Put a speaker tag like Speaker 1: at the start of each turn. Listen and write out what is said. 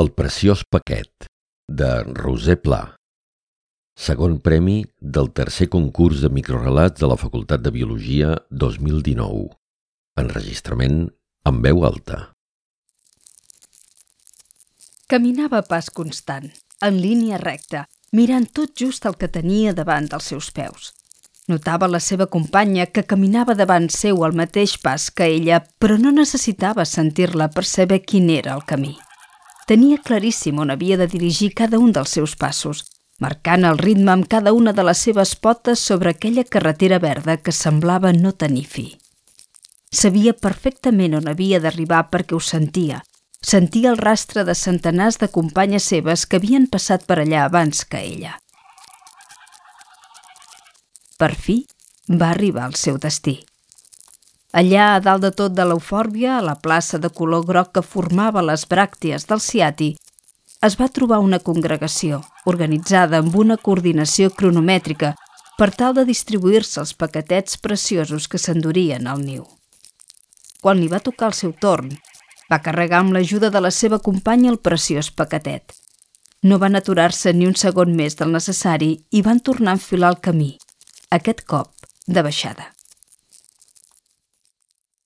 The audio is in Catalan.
Speaker 1: El preciós paquet, de Roser Pla. Segon premi del tercer concurs de microrelats de la Facultat de Biologia 2019. Enregistrament amb veu alta.
Speaker 2: Caminava a pas constant, en línia recta, mirant tot just el que tenia davant dels seus peus. Notava la seva companya que caminava davant seu al mateix pas que ella, però no necessitava sentir-la per saber quin era el camí. Tenia claríssim on havia de dirigir cada un dels seus passos, marcant el ritme amb cada una de les seves potes sobre aquella carretera verda que semblava no tenir fi. Sabia perfectament on havia d'arribar perquè ho sentia. Sentia el rastre de centenars de companyes seves que havien passat per allà abans que ella. Per fi, va arribar al seu destí. Allà, a dalt de tot de l'eufòrbia, a la plaça de color groc que formava les bràctees del Ciati, es va trobar una congregació, organitzada amb una coordinació cronomètrica per tal de distribuir-se els paquetets preciosos que s'endurien al niu. Quan li va tocar el seu torn, va carregar amb l'ajuda de la seva companya el preciós paquetet. No van aturar-se ni un segon més del necessari i van tornar a enfilar el camí, aquest cop de baixada.